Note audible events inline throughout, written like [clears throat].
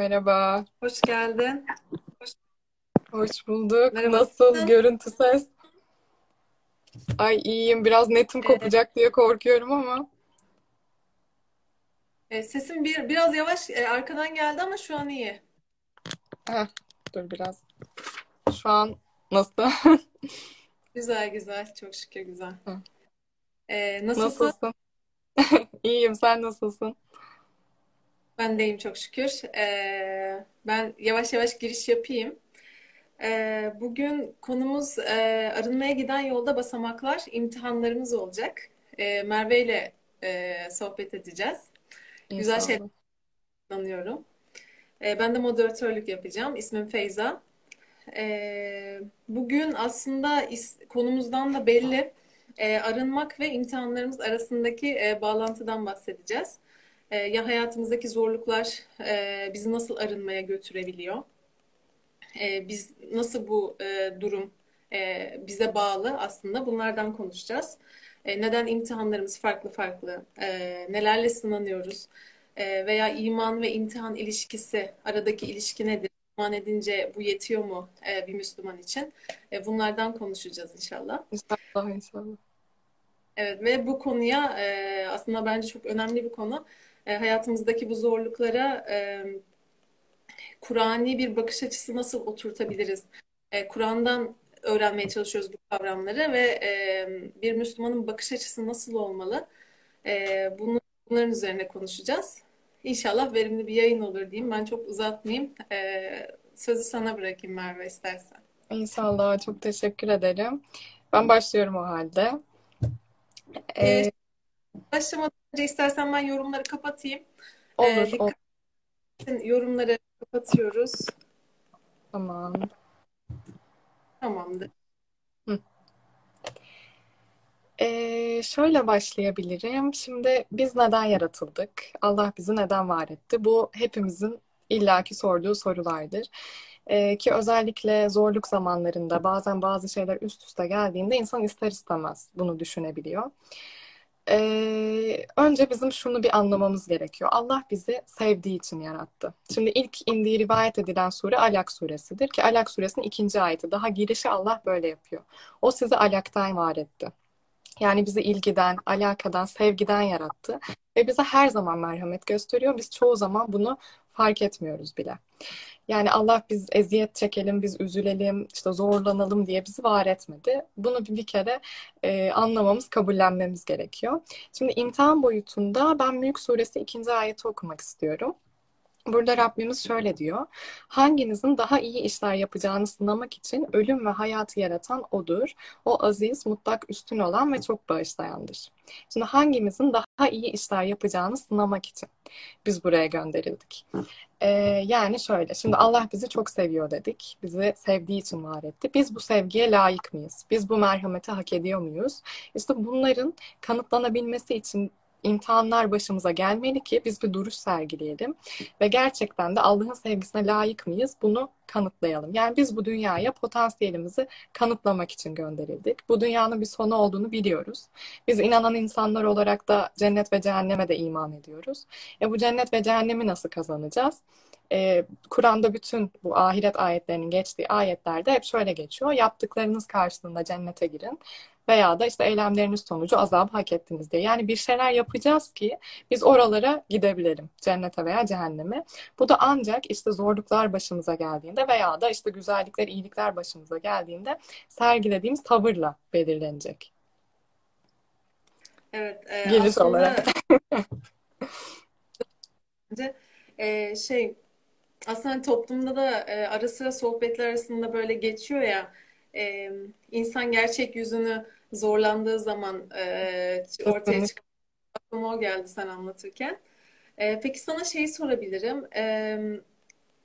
Merhaba. Hoş geldin. Hoş bulduk. Merhaba. Nasıl görüntü ses? Ay iyiyim. Biraz netim Ee, kopacak diye korkuyorum ama. e, sesim bir biraz yavaş e, arkadan geldi ama şu an iyi. Heh, dur biraz. Şu an nasıl? [laughs] Güzel güzel. Çok şükür güzel. Hı. E, nasılsın? Nasılsın? [laughs] İyiyim. Sen nasılsın? Ben deyim çok şükür. E, ben yavaş yavaş giriş yapayım. E, bugün konumuz e, arınmaya giden yolda basamaklar, imtihanlarımız olacak. E, Merve ile e, sohbet edeceğiz. Güzel şeyler İnşallah. planlıyorum. E, ben de moderatörlük yapacağım. İsmim Feyza. Ee, bugün aslında is- konumuzdan da belli. Ee, arınmak ve imtihanlarımız arasındaki e, bağlantıdan bahsedeceğiz. Ee, ya hayatımızdaki zorluklar e, bizi nasıl arınmaya götürebiliyor? Ee, biz nasıl bu e, durum e, bize bağlı aslında bunlardan konuşacağız. E, neden imtihanlarımız farklı farklı? E, nelerle sınanıyoruz? E, veya iman ve imtihan ilişkisi, aradaki ilişki nedir? İman edince bu yetiyor mu e, bir Müslüman için? E, bunlardan konuşacağız inşallah. İnşallah, inşallah. Evet ve bu konuya e, aslında bence çok önemli bir konu. E, hayatımızdaki bu zorluklara e, Kur'ani bir bakış açısı nasıl oturtabiliriz? E, Kur'an'dan öğrenmeye çalışıyoruz bu kavramları ve e, bir Müslümanın bakış açısı nasıl olmalı? E, bunu, bunların üzerine konuşacağız. İnşallah verimli bir yayın olur diyeyim. Ben çok uzatmayayım. E, sözü sana bırakayım Merve istersen. İnşallah. Çok teşekkür ederim. Ben başlıyorum o halde. Ee, başlamadan önce istersen ben yorumları kapatayım. olur, E, olur. yorumları kapatıyoruz. Tamam. Tamamdır. Hı. Ee, şöyle başlayabilirim. Şimdi biz neden yaratıldık? Allah bizi neden var etti? Bu hepimizin illaki sorduğu sorulardır. Ee, ki özellikle zorluk zamanlarında bazen bazı şeyler üst üste geldiğinde insan ister istemez bunu düşünebiliyor. Ee, önce bizim şunu bir anlamamız gerekiyor. Allah bizi sevdiği için yarattı. Şimdi ilk indiği rivayet edilen sure Alak suresidir ki Alak suresinin ikinci ayeti. Daha girişi Allah böyle yapıyor. O sizi alaktan var etti. Yani bizi ilgiden, alakadan, sevgiden yarattı. Ve bize her zaman merhamet gösteriyor. Biz çoğu zaman bunu fark etmiyoruz bile. Yani Allah biz eziyet çekelim, biz üzülelim, işte zorlanalım diye bizi var etmedi. Bunu bir kere e, anlamamız, kabullenmemiz gerekiyor. Şimdi imtihan boyutunda ben Mülk Suresi ikinci ayeti okumak istiyorum. Burada Rabbimiz şöyle diyor. Hanginizin daha iyi işler yapacağını sınamak için ölüm ve hayatı yaratan O'dur. O aziz, mutlak, üstün olan ve çok bağışlayandır. Şimdi hangimizin daha iyi işler yapacağını sınamak için biz buraya gönderildik. Ee, yani şöyle, şimdi Allah bizi çok seviyor dedik. Bizi sevdiği için var etti. Biz bu sevgiye layık mıyız? Biz bu merhameti hak ediyor muyuz? İşte bunların kanıtlanabilmesi için imtihanlar başımıza gelmeli ki biz bir duruş sergileyelim ve gerçekten de Allah'ın sevgisine layık mıyız bunu kanıtlayalım. Yani biz bu dünyaya potansiyelimizi kanıtlamak için gönderildik. Bu dünyanın bir sonu olduğunu biliyoruz. Biz inanan insanlar olarak da cennet ve cehenneme de iman ediyoruz. E bu cennet ve cehennemi nasıl kazanacağız? Ee, Kur'an'da bütün bu ahiret ayetlerinin geçtiği ayetlerde hep şöyle geçiyor. Yaptıklarınız karşılığında cennete girin veya da işte eylemleriniz sonucu azabı hak ettiniz diye. Yani bir şeyler yapacağız ki biz oralara gidebilelim. Cennete veya cehenneme. Bu da ancak işte zorluklar başımıza geldiğinde veya da işte güzellikler, iyilikler başımıza geldiğinde sergilediğimiz tavırla belirlenecek. Evet, e, Geniş olarak. aslında [laughs] bence e, şey aslında toplumda da e, ara sıra sohbetler arasında böyle geçiyor ya e, insan gerçek yüzünü zorlandığı zaman e, ortaya çıkıyor. Aklıma o geldi sen anlatırken. E, peki sana şeyi sorabilirim. E,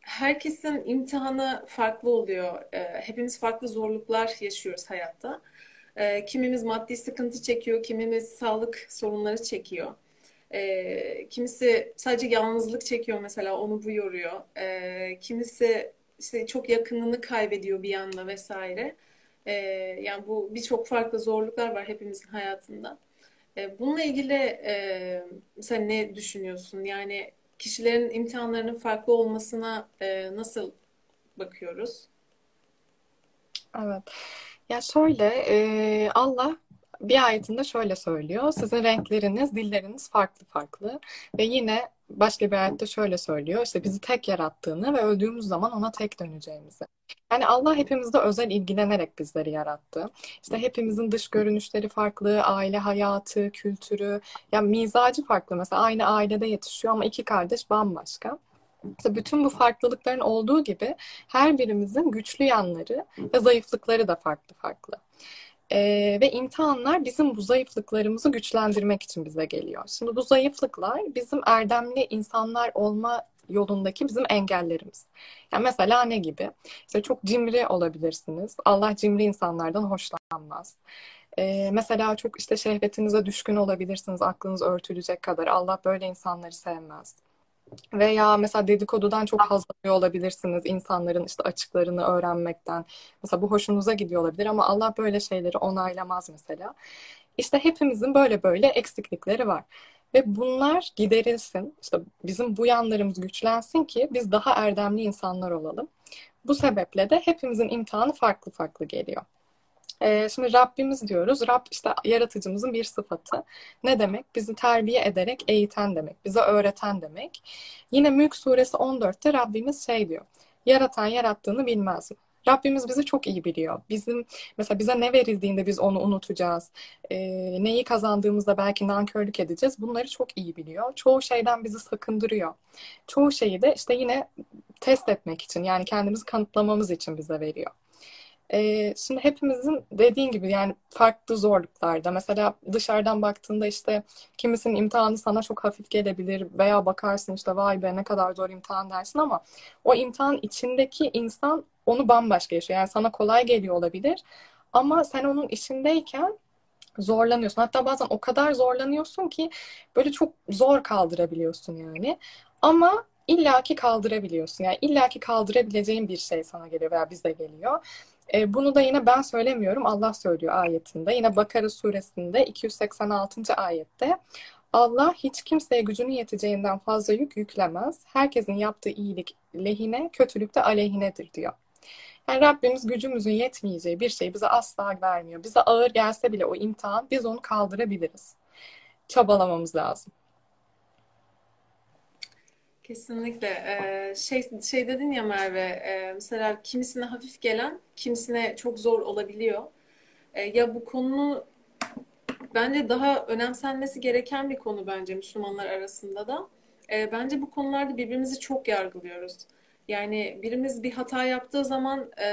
herkesin imtihanı farklı oluyor. E, hepimiz farklı zorluklar yaşıyoruz hayatta. E, kimimiz maddi sıkıntı çekiyor, kimimiz sağlık sorunları çekiyor. E, kimisi sadece yalnızlık çekiyor mesela onu bu yoruyor. E, kimisi işte çok yakınını kaybediyor bir anda vesaire. E, yani bu birçok farklı zorluklar var hepimizin hayatında. E, bununla ilgili e, mesela ne düşünüyorsun? Yani kişilerin imtihanlarının farklı olmasına e, nasıl bakıyoruz? Evet. Ya şöyle e, Allah bir ayetinde şöyle söylüyor. Sizin renkleriniz, dilleriniz farklı farklı. Ve yine başka bir ayette şöyle söylüyor. İşte bizi tek yarattığını ve öldüğümüz zaman ona tek döneceğimizi. Yani Allah hepimizde özel ilgilenerek bizleri yarattı. İşte hepimizin dış görünüşleri farklı, aile hayatı, kültürü, yani mizacı farklı. Mesela aynı ailede yetişiyor ama iki kardeş bambaşka. İşte bütün bu farklılıkların olduğu gibi her birimizin güçlü yanları ve zayıflıkları da farklı farklı. Ee, ve imtihanlar bizim bu zayıflıklarımızı güçlendirmek için bize geliyor. Şimdi bu zayıflıklar bizim erdemli insanlar olma yolundaki bizim engellerimiz. Yani mesela ne gibi? İşte çok cimri olabilirsiniz. Allah cimri insanlardan hoşlanmaz. Ee, mesela çok işte şehvetinize düşkün olabilirsiniz. Aklınız örtülecek kadar. Allah böyle insanları sevmez. Veya mesela dedikodudan çok haz alıyor olabilirsiniz insanların işte açıklarını öğrenmekten. Mesela bu hoşunuza gidiyor olabilir ama Allah böyle şeyleri onaylamaz mesela. İşte hepimizin böyle böyle eksiklikleri var. Ve bunlar giderilsin. İşte bizim bu yanlarımız güçlensin ki biz daha erdemli insanlar olalım. Bu sebeple de hepimizin imtihanı farklı farklı geliyor. Ee, şimdi Rabbimiz diyoruz. Rab işte yaratıcımızın bir sıfatı. Ne demek? Bizi terbiye ederek eğiten demek. Bize öğreten demek. Yine Mülk suresi 14'te Rabbimiz şey diyor. Yaratan yarattığını bilmez mi? Rabbimiz bizi çok iyi biliyor. Bizim mesela bize ne verildiğinde biz onu unutacağız. E, neyi kazandığımızda belki nankörlük edeceğiz. Bunları çok iyi biliyor. Çoğu şeyden bizi sakındırıyor. Çoğu şeyi de işte yine test etmek için yani kendimizi kanıtlamamız için bize veriyor. Ee, şimdi hepimizin dediğin gibi yani farklı zorluklarda mesela dışarıdan baktığında işte kimisinin imtihanı sana çok hafif gelebilir veya bakarsın işte vay be ne kadar zor imtihan dersin ama o imtihan içindeki insan onu bambaşka yaşıyor. Yani sana kolay geliyor olabilir ama sen onun içindeyken zorlanıyorsun. Hatta bazen o kadar zorlanıyorsun ki böyle çok zor kaldırabiliyorsun yani. Ama illaki kaldırabiliyorsun. Yani illaki kaldırabileceğin bir şey sana geliyor veya bize geliyor. E, bunu da yine ben söylemiyorum. Allah söylüyor ayetinde. Yine Bakara suresinde 286. ayette Allah hiç kimseye gücünün yeteceğinden fazla yük yüklemez. Herkesin yaptığı iyilik lehine, kötülük de aleyhinedir diyor. Yani Rabbimiz gücümüzün yetmeyeceği bir şey bize asla vermiyor. Bize ağır gelse bile o imtihan biz onu kaldırabiliriz. Çabalamamız lazım. Kesinlikle. Ee, şey, şey dedin ya Merve, e, mesela kimisine hafif gelen, kimisine çok zor olabiliyor. E, ya bu konu bence daha önemsenmesi gereken bir konu bence Müslümanlar arasında da. E, bence bu konularda birbirimizi çok yargılıyoruz. Yani birimiz bir hata yaptığı zaman e,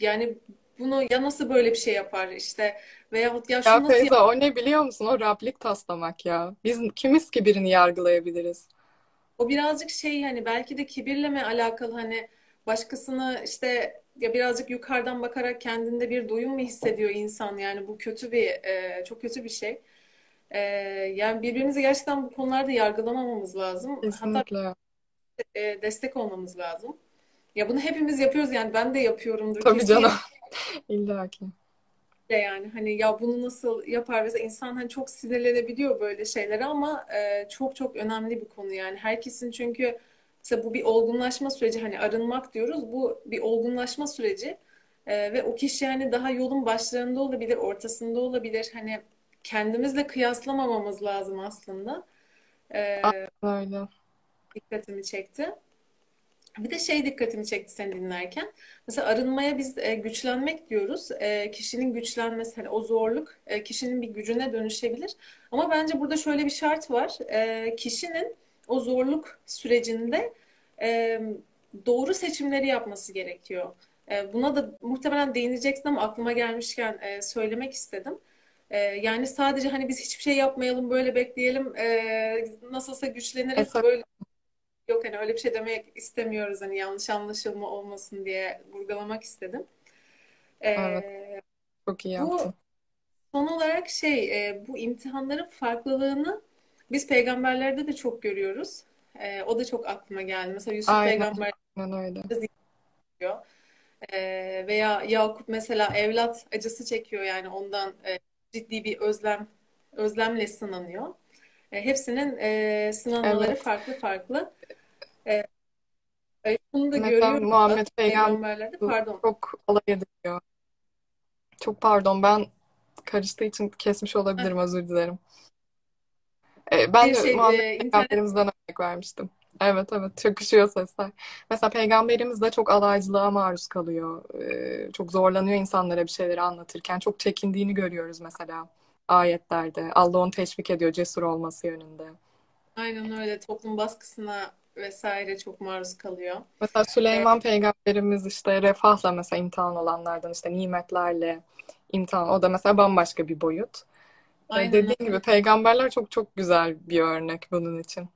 yani bunu ya nasıl böyle bir şey yapar işte veyahut ya Ya şunu nasıl Feyza o ne biliyor musun? O Rablik taslamak ya. Biz kimiz ki birini yargılayabiliriz? O birazcık şey hani belki de kibirle mi alakalı hani başkasını işte ya birazcık yukarıdan bakarak kendinde bir doyum mu hissediyor insan yani bu kötü bir e, çok kötü bir şey. E, yani birbirimizi gerçekten bu konularda yargılamamamız lazım. Hatta Kesinlikle. e, destek olmamız lazım. Ya bunu hepimiz yapıyoruz yani ben de yapıyorumdur Tabii kesin canım. [laughs] İlla ki. De yani hani ya bunu nasıl yapar? Mesela insan hani çok sinirlenebiliyor böyle şeylere ama e, çok çok önemli bir konu yani. Herkesin çünkü mesela bu bir olgunlaşma süreci hani arınmak diyoruz. Bu bir olgunlaşma süreci E, ve o kişi yani daha yolun başlarında olabilir ortasında olabilir. Hani kendimizle kıyaslamamamız lazım aslında. E, Aynen dikkatimi çekti. Bir de şey dikkatimi çekti seni dinlerken. Mesela arınmaya biz e, güçlenmek diyoruz. E, kişinin güçlenmesi, hani o zorluk e, kişinin bir gücüne dönüşebilir. Ama bence burada şöyle bir şart var. E, kişinin o zorluk sürecinde e, doğru seçimleri yapması gerekiyor. E, buna da muhtemelen değineceksin ama aklıma gelmişken e, söylemek istedim. E, yani sadece hani biz hiçbir şey yapmayalım, böyle bekleyelim, e, nasılsa güçleniriz, tabii. böyle Yok hani öyle bir şey demek istemiyoruz hani yanlış anlaşılma olmasın diye vurgulamak istedim. Evet. Ee, Çok iyi bu yaptın. son olarak şey e, bu imtihanların farklılığını biz peygamberlerde de çok görüyoruz. E, o da çok aklıma geldi. Mesela Yusuf Aynen. peygamber Aynen öyle. E, veya Yakup mesela evlat acısı çekiyor yani ondan e, ciddi bir özlem özlemle sınanıyor. E, hepsinin e, sınanmaları Evet. farklı farklı. E, e, bunu da Mesela görüyoruz Muhammed Peygamber peygamberlerde. Pardon. çok alay ediliyor. Çok pardon ben karıştığı için kesmiş olabilirim özür dilerim. E, ben Bir de şey Muhammed e, internet Peygamberimizden örnek vermiştim. Evet evet çakışıyor sesler. Mesela Peygamberimiz de çok alaycılığa maruz kalıyor. E, çok zorlanıyor insanlara bir şeyleri anlatırken. Çok çekindiğini görüyoruz mesela ayetlerde. Allah onu teşvik ediyor cesur olması yönünde. aynen öyle toplum baskısına vesaire çok maruz kalıyor. Mesela Süleyman Peygamberimiz işte refahla mesela imtihan olanlardan işte nimetlerle imtihan. O da mesela bambaşka bir boyut. Aynen dediğim gibi peygamberler çok çok güzel bir örnek bunun için.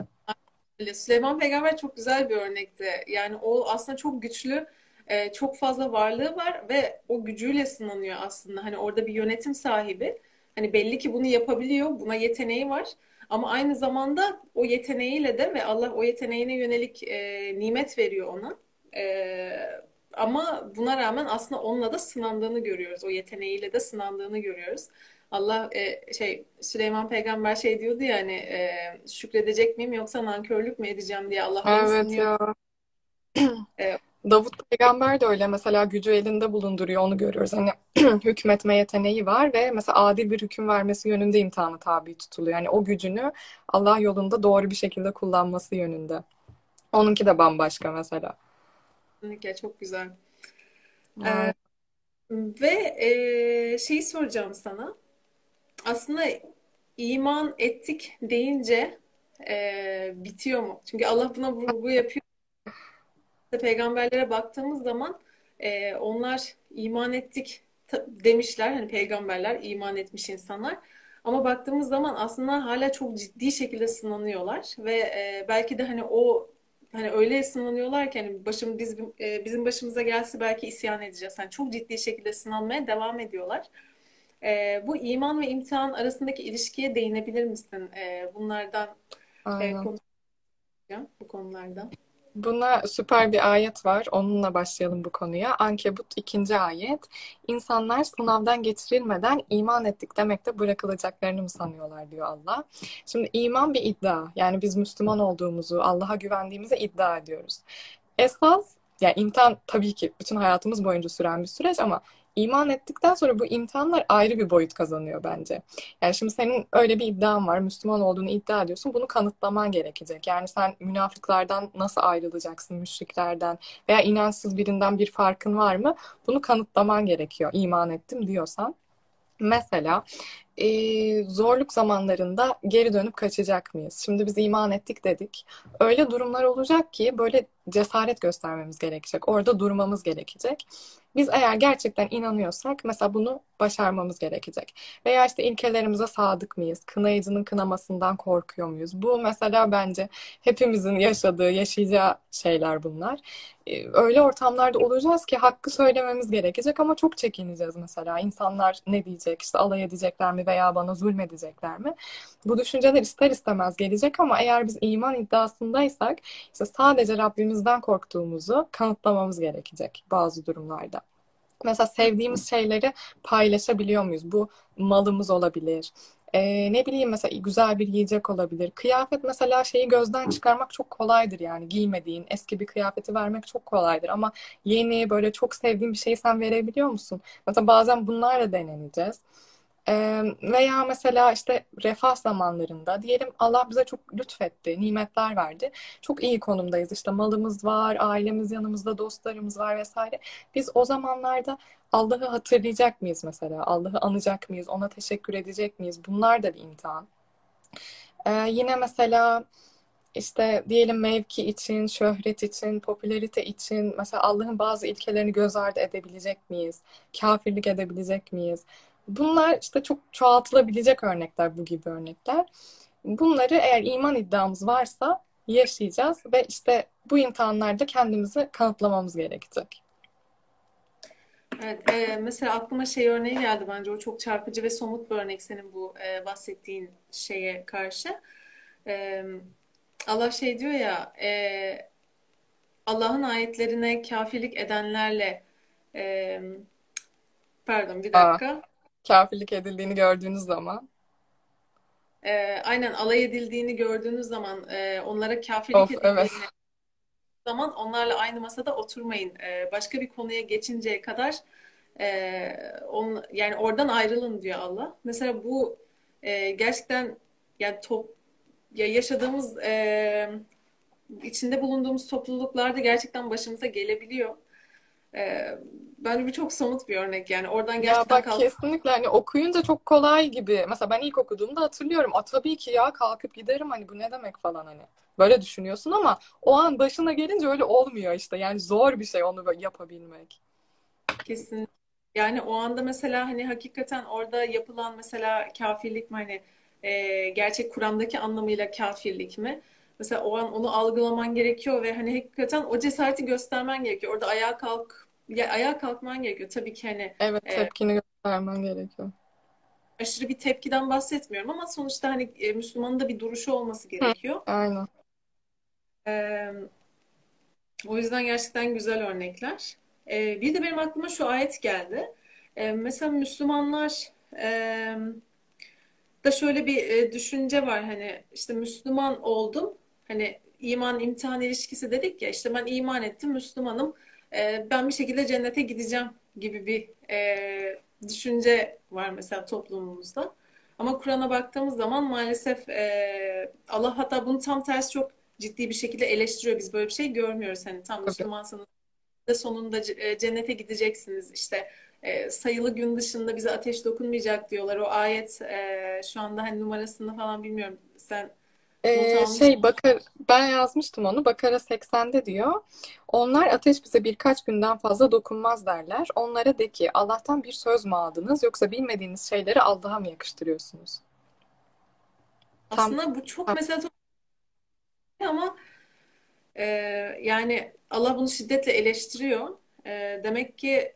Süleyman Peygamber çok güzel bir örnekti. Yani o aslında çok güçlü, e, çok fazla varlığı var ve o gücüyle sınanıyor aslında. Hani orada bir yönetim sahibi. Hani belli ki bunu yapabiliyor, buna yeteneği var. Ama aynı zamanda o yeteneğiyle de ve Allah o yeteneğine yönelik e, nimet veriyor ona. E, ama buna rağmen aslında onunla da sınandığını görüyoruz. O yeteneğiyle de sınandığını görüyoruz. Allah e, şey Süleyman Peygamber şey diyordu ya hani e, şükredecek miyim yoksa nankörlük mü edeceğim diye Allah Evet sınıyor. ya. [clears throat] E, Davut peygamber de öyle mesela gücü elinde bulunduruyor onu görüyoruz. Hani [clears throat] hükmetme yeteneği var ve mesela adil bir hüküm vermesi yönünde imtihana tabi tutuluyor. Yani o gücünü Allah yolunda doğru bir şekilde kullanması yönünde. Onunki de bambaşka mesela. kesinlikle çok güzel. E, Aynen. ve e, şeyi soracağım sana. Aslında iman ettik deyince e, bitiyor mu? Çünkü Allah buna vurgu yapıyor. Peygamberlere baktığımız zaman e, onlar iman ettik demişler. Hani peygamberler iman etmiş insanlar. Ama baktığımız zaman aslında hala çok ciddi şekilde sınanıyorlar ve e, belki de hani o hani öyle sınanıyorlar ki hani başım biz e, bizim başımıza gelse belki isyan edeceğiz. Hani çok ciddi şekilde sınanmaya devam ediyorlar. E, bu iman ve imtihan arasındaki ilişkiye değinebilir misin? E, bunlardan e, konuşacağım bu konulardan. Buna süper bir ayet var. Onunla başlayalım bu konuya. Ankebut ikinci ayet. İnsanlar sınavdan geçirilmeden iman ettik demekte bırakılacaklarını mı sanıyorlar diyor Allah. Şimdi iman bir iddia. Yani biz Müslüman olduğumuzu, Allah'a güvendiğimizi iddia ediyoruz. Esas, yani imtihan tabii ki bütün hayatımız boyunca süren bir süreç ama iman ettikten sonra bu imtihanlar ayrı bir boyut kazanıyor bence. Yani şimdi senin öyle bir iddian var, Müslüman olduğunu iddia ediyorsun. Bunu kanıtlaman gerekecek. Yani sen münafıklardan nasıl ayrılacaksın, müşriklerden veya inançsız birinden bir farkın var mı? Bunu kanıtlaman gerekiyor, iman ettim diyorsan. Mesela e, zorluk zamanlarında geri dönüp kaçacak mıyız? Şimdi biz iman ettik dedik. Öyle durumlar olacak ki böyle cesaret göstermemiz gerekecek. Orada durmamız gerekecek. Biz eğer gerçekten inanıyorsak mesela bunu başarmamız gerekecek. Veya işte ilkelerimize sadık mıyız? Kınayıcının kınamasından korkuyor muyuz? Bu mesela bence hepimizin yaşadığı, yaşayacağı şeyler bunlar. Ee, Öyle ortamlarda olacağız ki hakkı söylememiz gerekecek ama çok çekineceğiz mesela. İnsanlar ne diyecek, işte alay edecekler mi veya bana zulmedecekler mi? Bu düşünceler ister istemez gelecek ama eğer biz iman iddiasındaysak işte sadece Rabbimizden korktuğumuzu kanıtlamamız gerekecek bazı durumlarda. Mesela sevdiğimiz şeyleri paylaşabiliyor muyuz? Bu malımız olabilir. Ee, ne bileyim mesela güzel bir yiyecek olabilir. Kıyafet mesela şeyi gözden çıkarmak çok kolaydır yani. Giymediğin eski bir kıyafeti vermek çok kolaydır ama yeni böyle çok sevdiğin bir şeyi sen verebiliyor musun? Mesela bazen bunlarla deneneceğiz. Veya mesela işte refah zamanlarında diyelim Allah bize çok lütfetti, nimetler verdi. Çok iyi konumdayız. İşte malımız var, ailemiz yanımızda, dostlarımız var vesaire. Biz o zamanlarda Allah'ı hatırlayacak mıyız mesela? Allah'ı anacak mıyız? Ona teşekkür edecek miyiz? Bunlar da bir imtihan. Ee, yine mesela işte diyelim mevki için, şöhret için, popülarite için mesela Allah'ın bazı ilkelerini göz ardı edebilecek miyiz? Kafirlik edebilecek miyiz? Bunlar işte çok çoğaltılabilecek örnekler, bu gibi örnekler. Bunları eğer iman iddiamız varsa yaşayacağız ve işte bu imtihanlarda kendimizi kanıtlamamız gerekecek. Evet, e, mesela aklıma şey örneği geldi bence o çok çarpıcı ve somut bir örnek senin bu e, bahsettiğin şeye karşı. E, Allah şey diyor ya e, Allah'ın ayetlerine kafirlik edenlerle e, pardon bir Aa, dakika kafirlik edildiğini gördüğünüz zaman. e, aynen alay edildiğini gördüğünüz zaman e, onlara kafirlik Of evet. edildiğini zaman onlarla aynı masada oturmayın. E, başka bir konuya geçinceye kadar e, on, yani oradan ayrılın diyor Allah. Mesela bu e, gerçekten yani top ya yaşadığımız e, içinde bulunduğumuz topluluklarda gerçekten başımıza gelebiliyor. E, bence bu çok somut bir örnek yani oradan Ya gerçekten bak kalk kesinlikle hani okuyunca çok kolay gibi. Mesela ben ilk okuduğumda hatırlıyorum. A tabii ki ya kalkıp giderim hani bu ne demek falan hani. Böyle düşünüyorsun ama o an başına gelince öyle olmuyor işte. Yani zor bir şey onu yapabilmek. kesin. Yani o anda mesela hani hakikaten orada yapılan mesela kafirlik mi hani e, gerçek Kur'an'daki anlamıyla kafirlik mi? Mesela o an onu algılaman gerekiyor ve hani hakikaten o cesareti göstermen gerekiyor. Orada ayağa kalk ya ayağa kalkman gerekiyor. Tabii ki hani Evet e, tepkini göstermen gerekiyor. aşırı bir tepkiden bahsetmiyorum ama sonuçta hani e, Müslümanın da bir duruşu olması Hı, gerekiyor. aynen. E, o yüzden gerçekten güzel örnekler. E, bir de benim aklıma şu ayet geldi. E, mesela Müslümanlar e, da şöyle bir e, düşünce var hani işte Müslüman oldum hani iman imtihan ilişkisi dedik ya işte ben iman ettim Müslümanım E, ben bir şekilde cennete gideceğim gibi bir e, düşünce var mesela toplumumuzda. Ama Kur'an'a baktığımız zaman maalesef e, Allah hatta bunu tam tersi çok ciddi bir şekilde eleştiriyor. Biz böyle bir şey görmüyoruz. Hani tam. Müslümansanız da sonunda e, cennete gideceksiniz. İşte e, sayılı gün dışında bize ateş dokunmayacak diyorlar. O ayet e, şu anda hani numarasını falan bilmiyorum. Sen Ee, şey Bakar ben yazmıştım onu Bakara 80'de diyor. Onlar ateş bize birkaç günden fazla dokunmaz derler. Onlara de ki Allah'tan bir söz mü aldınız yoksa bilmediğiniz şeyleri Allah'a mı yakıştırıyorsunuz? Tam, Aslında bu çok tam mesela ama e, yani Allah bunu şiddetle eleştiriyor. E, demek ki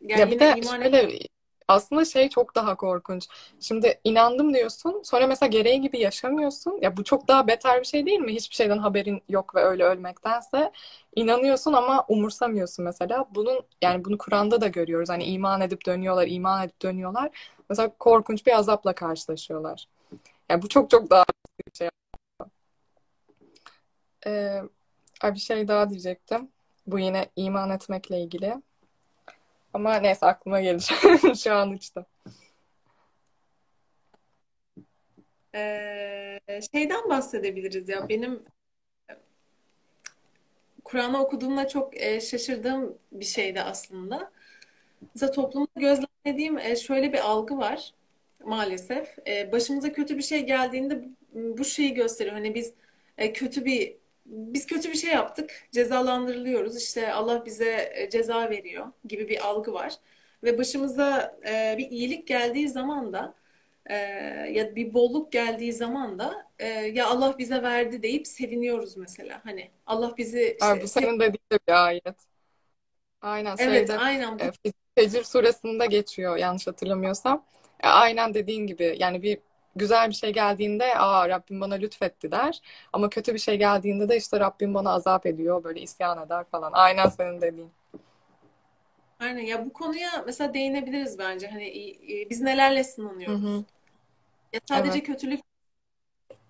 ya yani bir yine de şöyle aslında şey çok daha korkunç. Şimdi inandım diyorsun sonra mesela gereği gibi yaşamıyorsun. Ya bu çok daha beter bir şey değil mi? Hiçbir şeyden haberin yok ve öyle ölmektense inanıyorsun ama umursamıyorsun mesela. Bunun yani bunu Kur'an'da da görüyoruz. Hani iman edip dönüyorlar, iman edip dönüyorlar. Mesela korkunç bir azapla karşılaşıyorlar. Ya bu çok çok daha bir şey. Ee, bir şey daha diyecektim. Bu yine iman etmekle ilgili. Ama neyse aklıma gelir. [laughs] Şu an uçtu. e, şeyden bahsedebiliriz ya. Benim Kur'an'ı okuduğumda çok e, şaşırdığım bir şeydi aslında. Mesela toplumda gözlemlediğim e, şöyle bir algı var maalesef. E, başımıza kötü bir şey geldiğinde bu şeyi gösteriyor. Hani biz e, kötü bir biz kötü bir şey yaptık, cezalandırılıyoruz. İşte Allah bize e, ceza veriyor gibi bir algı var. Ve başımıza e, bir iyilik geldiği zaman da e, ya bir bolluk geldiği zaman da e, ya Allah bize verdi deyip seviniyoruz mesela. Hani Allah bizi işte bu sev senin dediğin de bir ayet. Aynen Evet, şeyde aynen bu e, Fecr suresinde geçiyor yanlış hatırlamıyorsam. E, aynen dediğin gibi yani bir güzel bir şey geldiğinde aa Rabbim bana lütfetti der. Ama kötü bir şey geldiğinde de işte Rabbim bana azap ediyor böyle isyan eder falan. Aynen senin dediğin. Aynen ya bu konuya mesela değinebiliriz bence. Hani e, biz nelerle Hı sınanıyoruz? hı. Ya Evet. sadece kötülük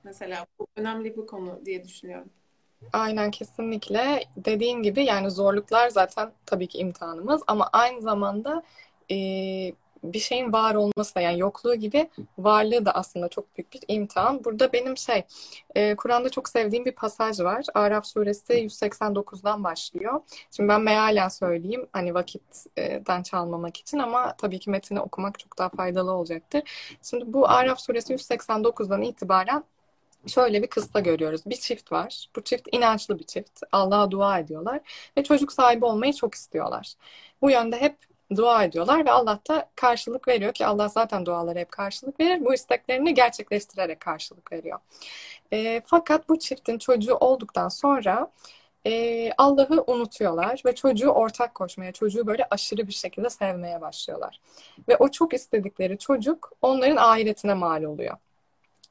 mesela bu önemli bir konu diye düşünüyorum. Aynen kesinlikle dediğin gibi yani zorluklar zaten tabii ki imtihanımız ama aynı zamanda e, bir şeyin var olması da yani yokluğu gibi varlığı da aslında çok büyük bir imtihan. Burada benim şey e, Kur'an'da çok sevdiğim bir pasaj var. Araf suresi 189'dan başlıyor. Şimdi ben mealen söyleyeyim hani vakitten çalmamak için ama tabii ki metini okumak çok daha faydalı olacaktır. Şimdi bu Araf suresi 189'dan itibaren Şöyle bir kıssa görüyoruz. Bir çift var. Bu çift inançlı bir çift. Allah'a dua ediyorlar ve çocuk sahibi olmayı çok istiyorlar. Bu yönde hep dua ediyorlar ve Allah da karşılık veriyor ki Allah zaten dualara hep karşılık verir. Bu isteklerini gerçekleştirerek karşılık veriyor. E, fakat bu çiftin çocuğu olduktan sonra e, Allah'ı unutuyorlar ve çocuğu ortak koşmaya, çocuğu böyle aşırı bir şekilde sevmeye başlıyorlar. Ve o çok istedikleri çocuk onların ahiretine mal oluyor.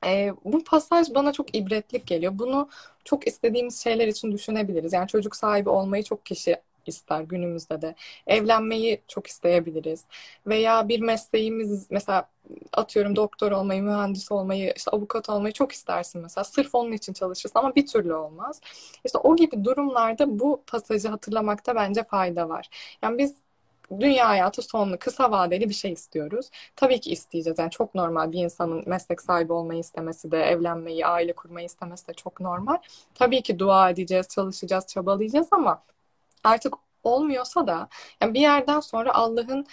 Ee, bu pasaj bana çok ibretlik geliyor. Bunu çok istediğimiz şeyler için düşünebiliriz. Yani çocuk sahibi olmayı çok kişi ister günümüzde de. Evlenmeyi çok isteyebiliriz. Veya bir mesleğimiz mesela atıyorum doktor olmayı, mühendis olmayı, işte avukat olmayı çok istersin mesela. Sırf onun için çalışırsın ama bir türlü olmaz. İşte o gibi durumlarda bu pasajı hatırlamakta bence fayda var. Yani biz dünya hayatı sonlu, kısa vadeli bir şey istiyoruz. Tabii ki isteyeceğiz. Yani çok normal bir insanın meslek sahibi olmayı istemesi de, evlenmeyi, aile kurmayı istemesi de çok normal. Tabii ki dua edeceğiz, çalışacağız, çabalayacağız ama artık olmuyorsa da yani bir yerden sonra Allah'ın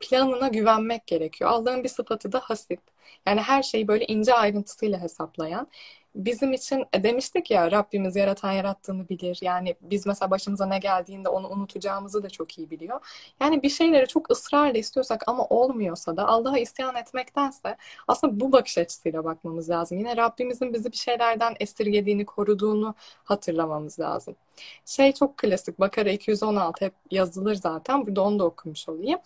planına güvenmek gerekiyor. Allah'ın bir sıfatı da hasip. Yani her şeyi böyle ince ayrıntısıyla hesaplayan bizim için e, demiştik ya Rabbimiz yaratan yarattığını bilir. Yani biz mesela başımıza ne geldiğinde onu unutacağımızı da çok iyi biliyor. Yani bir şeyleri çok ısrarla istiyorsak ama olmuyorsa da Allah'a isyan etmektense aslında bu bakış açısıyla bakmamız lazım. Yine Rabbimizin bizi bir şeylerden esirgediğini, koruduğunu hatırlamamız lazım. Şey çok klasik Bakara 216 hep yazılır zaten. Burada onu da okumuş olayım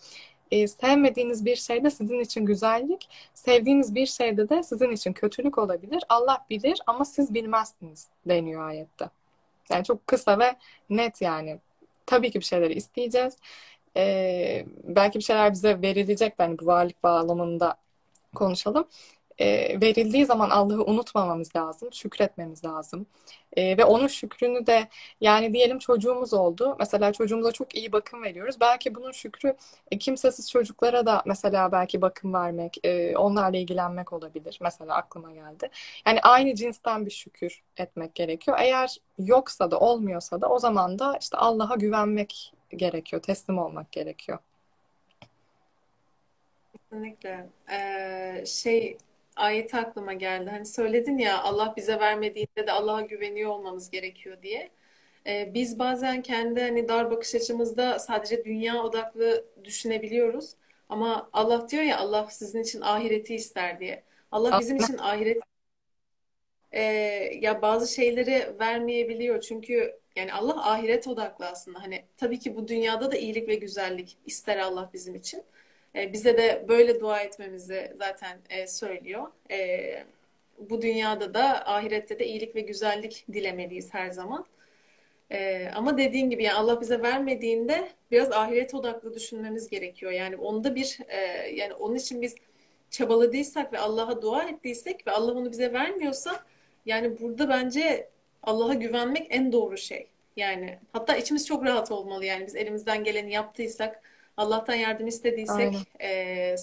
e, sevmediğiniz bir şeyde sizin için güzellik, sevdiğiniz bir şeyde de sizin için kötülük olabilir. Allah bilir ama siz bilmezsiniz deniyor ayette. Yani çok kısa ve net yani. Tabii ki bir şeyleri isteyeceğiz. Ee, belki bir şeyler bize verilecek. Yani bu varlık bağlamında konuşalım e, verildiği zaman Allah'ı unutmamamız lazım, şükretmemiz lazım. E, ve onun şükrünü de yani diyelim çocuğumuz oldu. Mesela çocuğumuza çok iyi bakım veriyoruz. Belki bunun şükrü e, kimsesiz çocuklara da mesela belki bakım vermek, e, onlarla ilgilenmek olabilir. Mesela aklıma geldi. Yani aynı cinsten bir şükür etmek gerekiyor. Eğer yoksa da olmuyorsa da o zaman da işte Allah'a güvenmek gerekiyor, teslim olmak gerekiyor. Kesinlikle. Ee, şey ayeti aklıma geldi. Hani söyledin ya Allah bize vermediğinde de Allah'a güveniyor olmamız gerekiyor diye. Ee, biz bazen kendi hani dar bakış açımızda sadece dünya odaklı düşünebiliyoruz. Ama Allah diyor ya Allah sizin için ahireti ister diye. Allah bizim için ahiret e, ya bazı şeyleri vermeyebiliyor. Çünkü yani Allah ahiret odaklı aslında. Hani tabii ki bu dünyada da iyilik ve güzellik ister Allah bizim için. E, bize de böyle dua etmemizi zaten e, söylüyor. E, bu dünyada da ahirette de iyilik ve güzellik dilemeliyiz her zaman. ama dediğin gibi yani Allah bize vermediğinde biraz ahiret odaklı düşünmemiz gerekiyor. Yani onda bir yani onun için biz çabaladıysak ve Allah'a dua ettiysek ve Allah onu bize vermiyorsa yani burada bence Allah'a güvenmek en doğru şey. Yani hatta içimiz çok rahat olmalı yani biz elimizden geleni yaptıysak Allah'tan yardım istediysek e,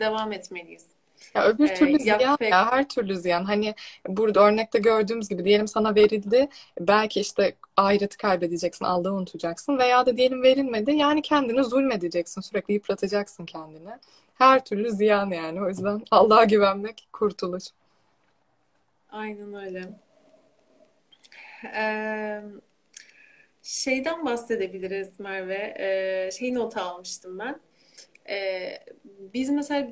devam etmeliyiz. Ya öbür e, türlü ziyan pek... ya her türlü ziyan. Hani burada örnekte gördüğümüz gibi diyelim sana verildi. Belki işte ahireti kaybedeceksin, Allah'ı unutacaksın veya da diyelim verilmedi. Yani kendini zulmedeceksin, sürekli yıpratacaksın kendini. Her türlü ziyan yani. O yüzden [laughs] Allah'a güvenmek kurtuluş. Aynen öyle. Ee, Şeyden bahsedebiliriz Merve. Ee, şeyi not almıştım ben. Ee, biz mesela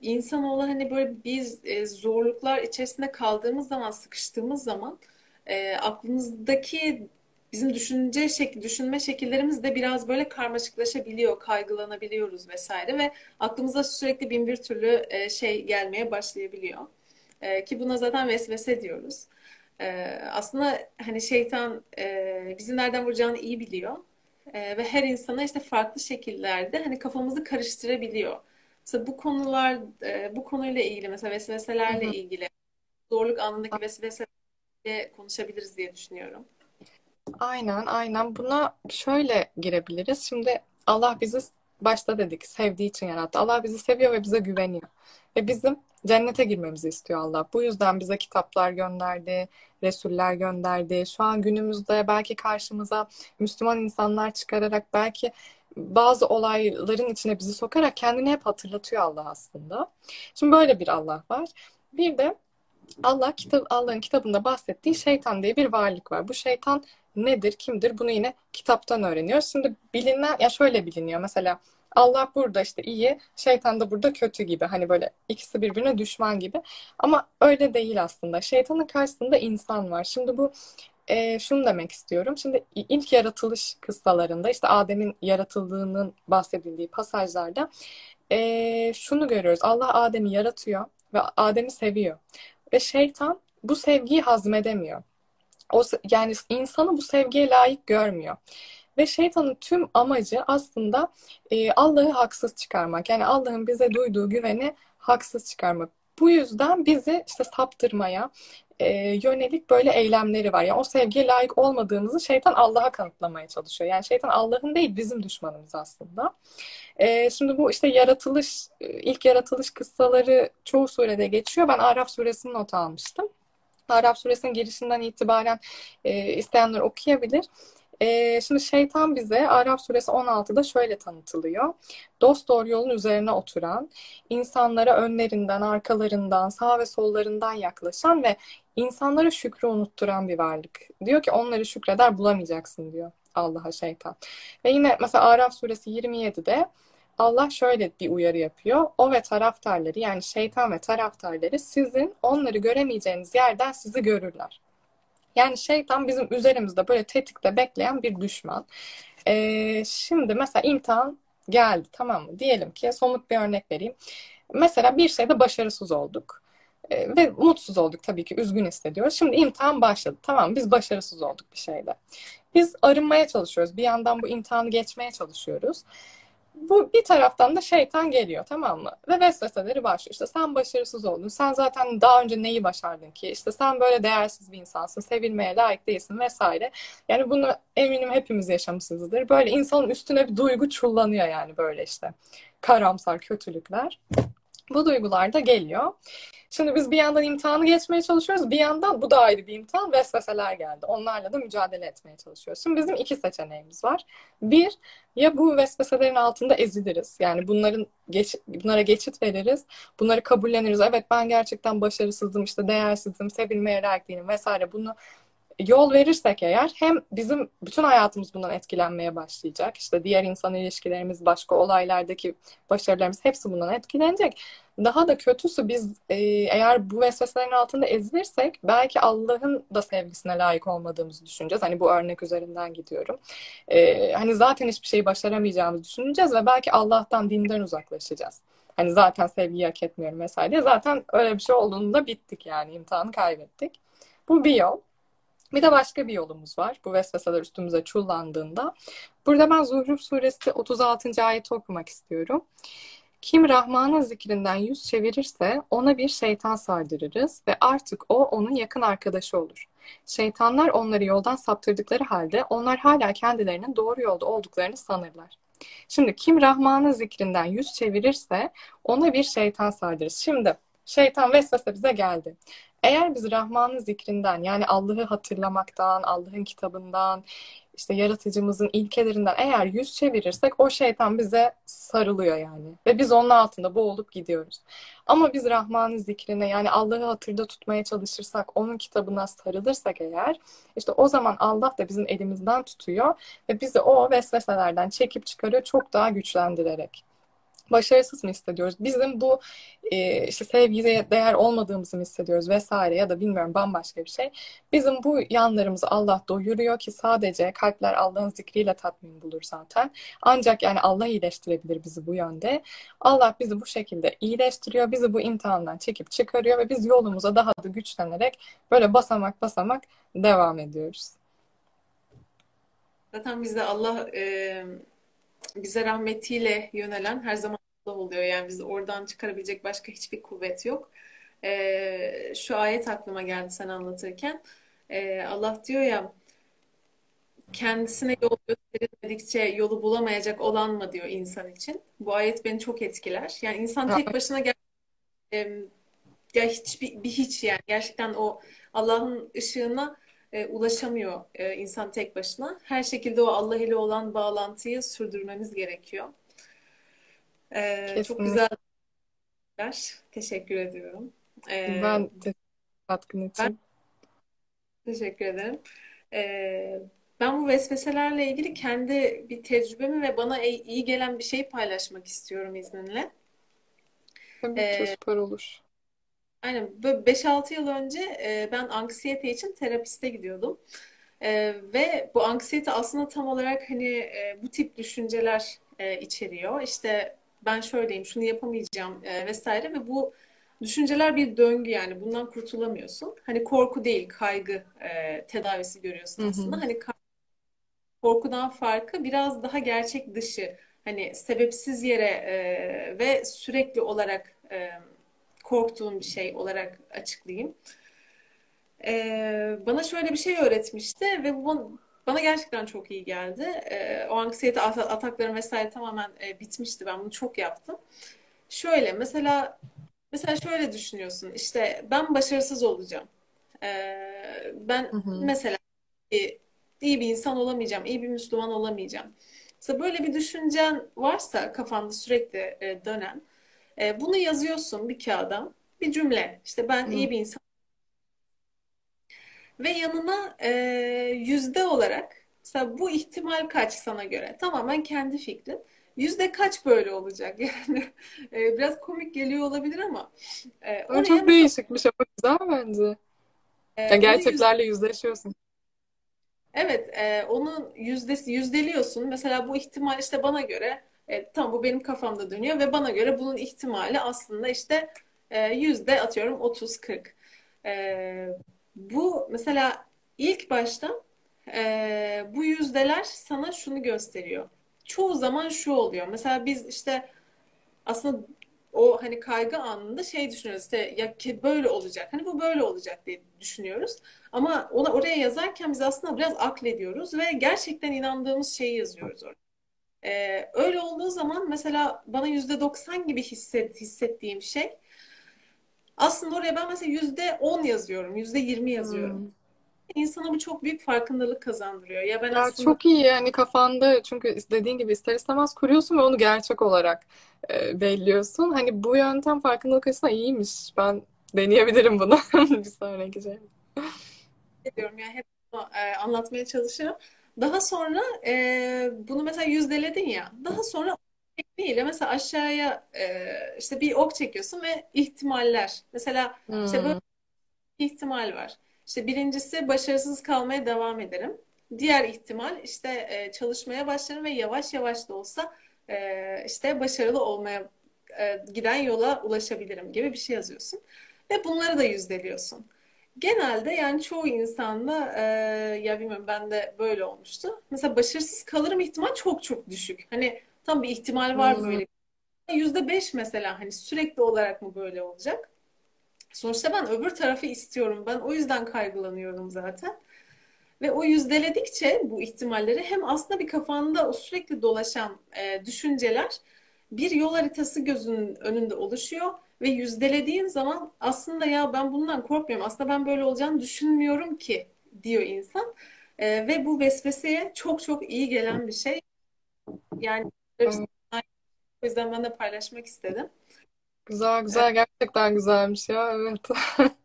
insanoğlu hani böyle biz e, zorluklar içerisinde kaldığımız zaman, sıkıştığımız zaman e, aklımızdaki bizim düşünce şekli, düşünme şekillerimiz de biraz böyle karmaşıklaşabiliyor, kaygılanabiliyoruz vesaire ve aklımıza sürekli bin bir türlü e, şey gelmeye başlayabiliyor. E, ki buna zaten vesvese diyoruz. Ee, aslında hani şeytan e, bizi nereden vuracağını iyi biliyor. E, ve her insana işte farklı şekillerde hani kafamızı karıştırabiliyor. Mesela bu konular e, bu konuyla ilgili mesela vesveselerle ilgili zorluk anındaki vesveselerle konuşabiliriz diye düşünüyorum. Aynen, aynen. Buna şöyle girebiliriz. Şimdi Allah bizi başta dedik sevdiği için yarattı. Allah bizi seviyor ve bize güveniyor. Ve bizim cennete girmemizi istiyor Allah. Bu yüzden bize kitaplar gönderdi, Resuller gönderdi. Şu an günümüzde belki karşımıza Müslüman insanlar çıkararak belki bazı olayların içine bizi sokarak kendini hep hatırlatıyor Allah aslında. Şimdi böyle bir Allah var. Bir de Allah kitap Allah'ın kitabında bahsettiği şeytan diye bir varlık var. Bu şeytan nedir, kimdir? Bunu yine kitaptan öğreniyoruz. Şimdi bilinen ya şöyle biliniyor. Mesela Allah burada işte iyi, şeytan da burada kötü gibi. Hani böyle ikisi birbirine düşman gibi. Ama öyle değil aslında. Şeytanın karşısında insan var. Şimdi bu e, şunu demek istiyorum. Şimdi ilk yaratılış kıssalarında işte Adem'in yaratıldığının bahsedildiği pasajlarda e, şunu görüyoruz. Allah Adem'i yaratıyor ve Adem'i seviyor. Ve şeytan bu sevgiyi hazmedemiyor. O, yani insanı bu sevgiye layık görmüyor. Ve şeytanın tüm amacı aslında e, Allah'ı haksız çıkarmak. Yani Allah'ın bize duyduğu güveni haksız çıkarmak. Bu yüzden bizi işte saptırmaya e, yönelik böyle eylemleri var. Yani o sevgiye layık olmadığımızı şeytan Allah'a kanıtlamaya çalışıyor. Yani şeytan Allah'ın değil bizim düşmanımız aslında. E, şimdi bu işte yaratılış, ilk yaratılış kıssaları çoğu surede geçiyor. Ben Araf suresini not almıştım. Araf suresinin girişinden itibaren e, isteyenler okuyabilir. E, şimdi şeytan bize Araf suresi 16'da şöyle tanıtılıyor. Dost doğru yolun üzerine oturan, insanlara önlerinden, arkalarından, sağ ve sollarından yaklaşan ve insanlara şükrü unutturan bir varlık. Diyor ki onları şükreder bulamayacaksın diyor Allah'a şeytan. Ve yine mesela Araf suresi 27'de Allah şöyle bir uyarı yapıyor. O ve taraftarları yani şeytan ve taraftarları sizin onları göremeyeceğiniz yerden sizi görürler. Yani şeytan bizim üzerimizde böyle tetikte bekleyen bir düşman. Ee, şimdi mesela imtihan geldi tamam mı? Diyelim ki somut bir örnek vereyim. Mesela bir şeyde başarısız olduk. Ee, ve mutsuz olduk tabii ki üzgün hissediyoruz. Şimdi imtihan başladı. Tamam biz başarısız olduk bir şeyde. Biz arınmaya çalışıyoruz. Bir yandan bu imtihanı geçmeye çalışıyoruz bu bir taraftan da şeytan geliyor tamam mı? Ve vesveseleri başlıyor. İşte sen başarısız oldun. Sen zaten daha önce neyi başardın ki? İşte sen böyle değersiz bir insansın. Sevilmeye layık değilsin vesaire. Yani bunu eminim hepimiz yaşamışsınızdır. Böyle insanın üstüne bir duygu çullanıyor yani böyle işte. Karamsar kötülükler. Bu duygular da geliyor. Şimdi biz bir yandan imtihanı geçmeye çalışıyoruz. Bir yandan bu da ayrı bir imtihan. Vesveseler geldi. Onlarla da mücadele etmeye çalışıyoruz. Şimdi bizim iki seçeneğimiz var. Bir, ya bu vesveselerin altında eziliriz. Yani bunların geç, bunlara geçit veririz. Bunları kabulleniriz. Evet ben gerçekten başarısızım, işte değersizim, sevilmeye layık değilim vesaire. Bunu yol verirsek eğer hem bizim bütün hayatımız bundan etkilenmeye başlayacak. İşte diğer insan ilişkilerimiz, başka olaylardaki başarılarımız hepsi bundan etkilenecek. Daha da kötüsü biz e, eğer bu vesveselerin altında ezilirsek belki Allah'ın da sevgisine layık olmadığımızı düşüneceğiz. Hani bu örnek üzerinden gidiyorum. E, hani zaten hiçbir şeyi başaramayacağımızı düşüneceğiz ve belki Allah'tan, dinden uzaklaşacağız. Hani zaten sevgiyi hak etmiyorum vesaire. Zaten öyle bir şey olduğunda bittik yani imtihanı kaybettik. Bu bir yol. Bir de başka bir yolumuz var. Bu vesveseler üstümüze çullandığında. Burada ben Zuhruf suresi 36. ayeti okumak istiyorum. Kim Rahman'ın zikrinden yüz çevirirse ona bir şeytan sardırırız ve artık o onun yakın arkadaşı olur. Şeytanlar onları yoldan saptırdıkları halde onlar hala kendilerinin doğru yolda olduklarını sanırlar. Şimdi kim Rahman'ın zikrinden yüz çevirirse ona bir şeytan sardırırız. Şimdi şeytan vesvese bize geldi. Eğer biz Rahman'ın zikrinden yani Allah'ı hatırlamaktan, Allah'ın kitabından, işte yaratıcımızın ilkelerinden eğer yüz çevirirsek o şeytan bize sarılıyor yani. Ve biz onun altında boğulup gidiyoruz. Ama biz Rahman'ın zikrine yani Allah'ı hatırda tutmaya çalışırsak, onun kitabına sarılırsak eğer işte o zaman Allah da bizim elimizden tutuyor ve bizi o vesveselerden çekip çıkarıyor çok daha güçlendirerek başarısız mı hissediyoruz? Bizim bu e, işte sevgiye değer olmadığımızı mı hissediyoruz vesaire ya da bilmiyorum bambaşka bir şey. Bizim bu yanlarımızı Allah doyuruyor ki sadece kalpler Allah'ın zikriyle tatmin bulur zaten. Ancak yani Allah iyileştirebilir bizi bu yönde. Allah bizi bu şekilde iyileştiriyor. Bizi bu imtihandan çekip çıkarıyor ve biz yolumuza daha da güçlenerek böyle basamak basamak devam ediyoruz. Zaten bizde Allah e, bize rahmetiyle yönelen her zaman Allah oluyor. Yani bizi oradan çıkarabilecek başka hiçbir kuvvet yok. Ee, şu ayet aklıma geldi sen anlatırken. Ee, Allah diyor ya kendisine yol gösterilmedikçe yolu bulamayacak olan mı diyor insan için. Bu ayet beni çok etkiler. Yani insan tek başına gel ya hiçbir bir hiç yani gerçekten o Allah'ın ışığına e, ulaşamıyor e, insan tek başına. Her şekilde o Allah ile olan bağlantıyı sürdürmemiz gerekiyor. E, çok güzel. Teşekkür ediyorum. E, ben katkın için. Ben teşekkür ederim. E, ben bu vesveselerle ilgili kendi bir tecrübemi ve bana iyi gelen bir şey paylaşmak istiyorum izninle. Tabii ee, süper olur. Aynen. Böyle 5-6 yıl önce e, ben anksiyete için terapiste gidiyordum. E, ve bu anksiyete aslında tam olarak hani e, bu tip düşünceler e, içeriyor. İşte ben şöyleyim, şunu yapamayacağım e, vesaire ve bu düşünceler bir döngü yani bundan kurtulamıyorsun. Hani korku değil, kaygı e, tedavisi görüyorsun aslında. Hı hı. Hani korkudan farkı biraz daha gerçek dışı. Hani sebepsiz yere e, ve sürekli olarak e, korktuğum bir şey olarak açıklayayım. E, bana şöyle bir şey öğretmişti ve bu bana gerçekten çok iyi geldi. E, o anksiyete ataklarım vesaire tamamen e, bitmişti. Ben bunu çok yaptım. Şöyle mesela mesela şöyle düşünüyorsun. İşte ben başarısız olacağım. E, ben Hı hı. mesela iyi, iyi bir insan olamayacağım, iyi bir Müslüman olamayacağım. Mesela böyle bir düşüncen varsa kafanda sürekli e, dönen, e, bunu yazıyorsun bir kağıda, bir cümle. İşte ben Hı. iyi bir insan ve yanına e, yüzde olarak mesela bu ihtimal kaç sana göre? Tamamen kendi fikrin. Yüzde kaç böyle olacak? [laughs] Yani e, biraz komik geliyor olabilir ama e, oraya çok mesela değişik bir şey. Ama güzel bence. e, gerçeklerle yüzleşiyorsun. Evet, e, onun yüzdesi yüzdeliyorsun. Mesela bu ihtimal işte bana göre e, tam bu benim kafamda dönüyor ve bana göre bunun ihtimali aslında işte e, yüzde atıyorum 30-40. E, bu mesela ilk başta e, bu yüzdeler sana şunu gösteriyor. Çoğu zaman şu oluyor. Mesela biz işte aslında o hani kaygı anında şey düşünüyoruz işte ya böyle olacak. Hani bu böyle olacak diye düşünüyoruz. Ama ona oraya yazarken biz aslında biraz aklediyoruz ve gerçekten inandığımız şeyi yazıyoruz oraya. Ee, öyle olduğu zaman mesela bana yüzde doksan gibi hisset, hissettiğim şey aslında oraya ben mesela yüzde on yazıyorum, yüzde yirmi yazıyorum. Hmm. İnsana bu çok büyük farkındalık kazandırıyor. Ya ben Ya aslında çok iyi yani kafanda çünkü dediğin gibi ister istemez kuruyorsun ve onu gerçek olarak e, belliyorsun. Hani bu yöntem farkındalık açısından iyiymiş. Ben deneyebilirim bunu [laughs] bir sonraki şey. ediyorum yani hep e, anlatmaya çalışıyorum. Daha sonra e, bunu mesela yüzdeledin ya. Daha sonra tekniğiyle mesela aşağıya e, işte bir ok çekiyorsun ve ihtimaller. Mesela işte böyle Hmm. bir ihtimal var. İşte birincisi başarısız kalmaya devam ederim. Diğer ihtimal işte e, çalışmaya başlarım ve yavaş yavaş da olsa e, işte başarılı olmaya e, giden yola ulaşabilirim gibi bir şey yazıyorsun. Ve bunları da yüzdeliyorsun. Genelde yani çoğu insanda e, ya bilmiyorum ben de böyle olmuştu. Mesela başarısız kalırım ihtimal çok çok düşük. Hani tam bir ihtimal var Hmm. böyle. Yüzde beş mesela hani sürekli olarak mı böyle olacak? Sonuçta ben öbür tarafı istiyorum. Ben o yüzden kaygılanıyorum zaten. Ve o yüzdeledikçe bu ihtimalleri hem aslında bir kafanda o sürekli dolaşan e, düşünceler bir yol haritası gözünün önünde oluşuyor ve yüzdelediğin zaman aslında ya ben bundan korkmuyorum. Aslında ben böyle olacağını düşünmüyorum ki diyor insan. E, ve bu vesveseye çok çok iyi gelen bir şey. Yani Evet. o yüzden ben de paylaşmak istedim. Güzel güzel gerçekten güzelmiş ya evet. [laughs]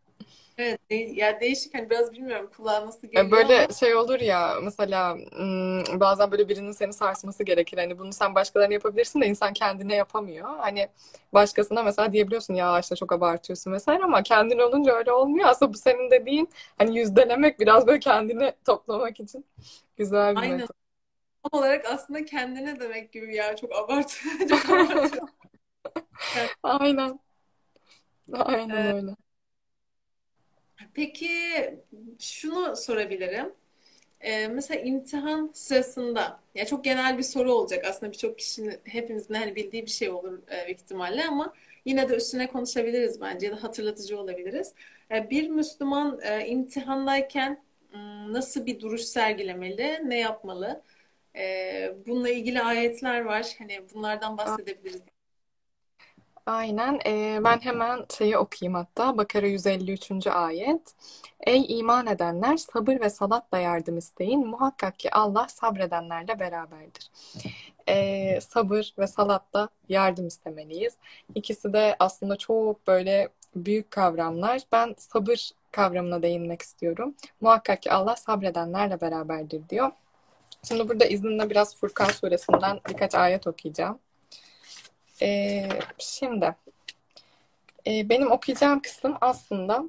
Evet, de ya değişik hani biraz bilmiyorum kulağa nasıl E, geliyor ama Böyle şey olur ya mesela bazen böyle birinin seni sarsması gerekir. Hani bunu sen başkalarına yapabilirsin de insan kendine yapamıyor. Hani başkasına mesela diyebiliyorsun ya işte çok abartıyorsun vesaire ama kendin olunca öyle olmuyor. Aslında bu senin dediğin hani yüzdelemek biraz böyle kendini toplamak için güzel bir aynen metot. tam olarak aslında kendine demek gibi ya çok abart [laughs] çok abartıyor. Yani, [laughs] Aynen. Aynen e, öyle. Peki şunu sorabilirim. E, mesela imtihan sırasında ya çok genel bir soru olacak aslında birçok kişinin hepimizin hani bildiği bir şey olur e, büyük ihtimalle ama yine de üstüne konuşabiliriz bence ya da hatırlatıcı olabiliriz. E, bir Müslüman e, imtihandayken m, nasıl bir duruş sergilemeli, ne yapmalı? E, bununla ilgili ayetler var. Hani bunlardan bahsedebiliriz. Aynen. Ee, ben hemen şeyi okuyayım hatta. Bakara 153. ayet. Ey iman edenler sabır ve salatla yardım isteyin. Muhakkak ki Allah sabredenlerle beraberdir. Ee, sabır ve salatla yardım istemeliyiz. İkisi de aslında çok böyle büyük kavramlar. Ben sabır kavramına değinmek istiyorum. Muhakkak ki Allah sabredenlerle beraberdir diyor. Şimdi burada izninle biraz Furkan suresinden birkaç ayet okuyacağım. Ee, şimdi e, benim okuyacağım kısım aslında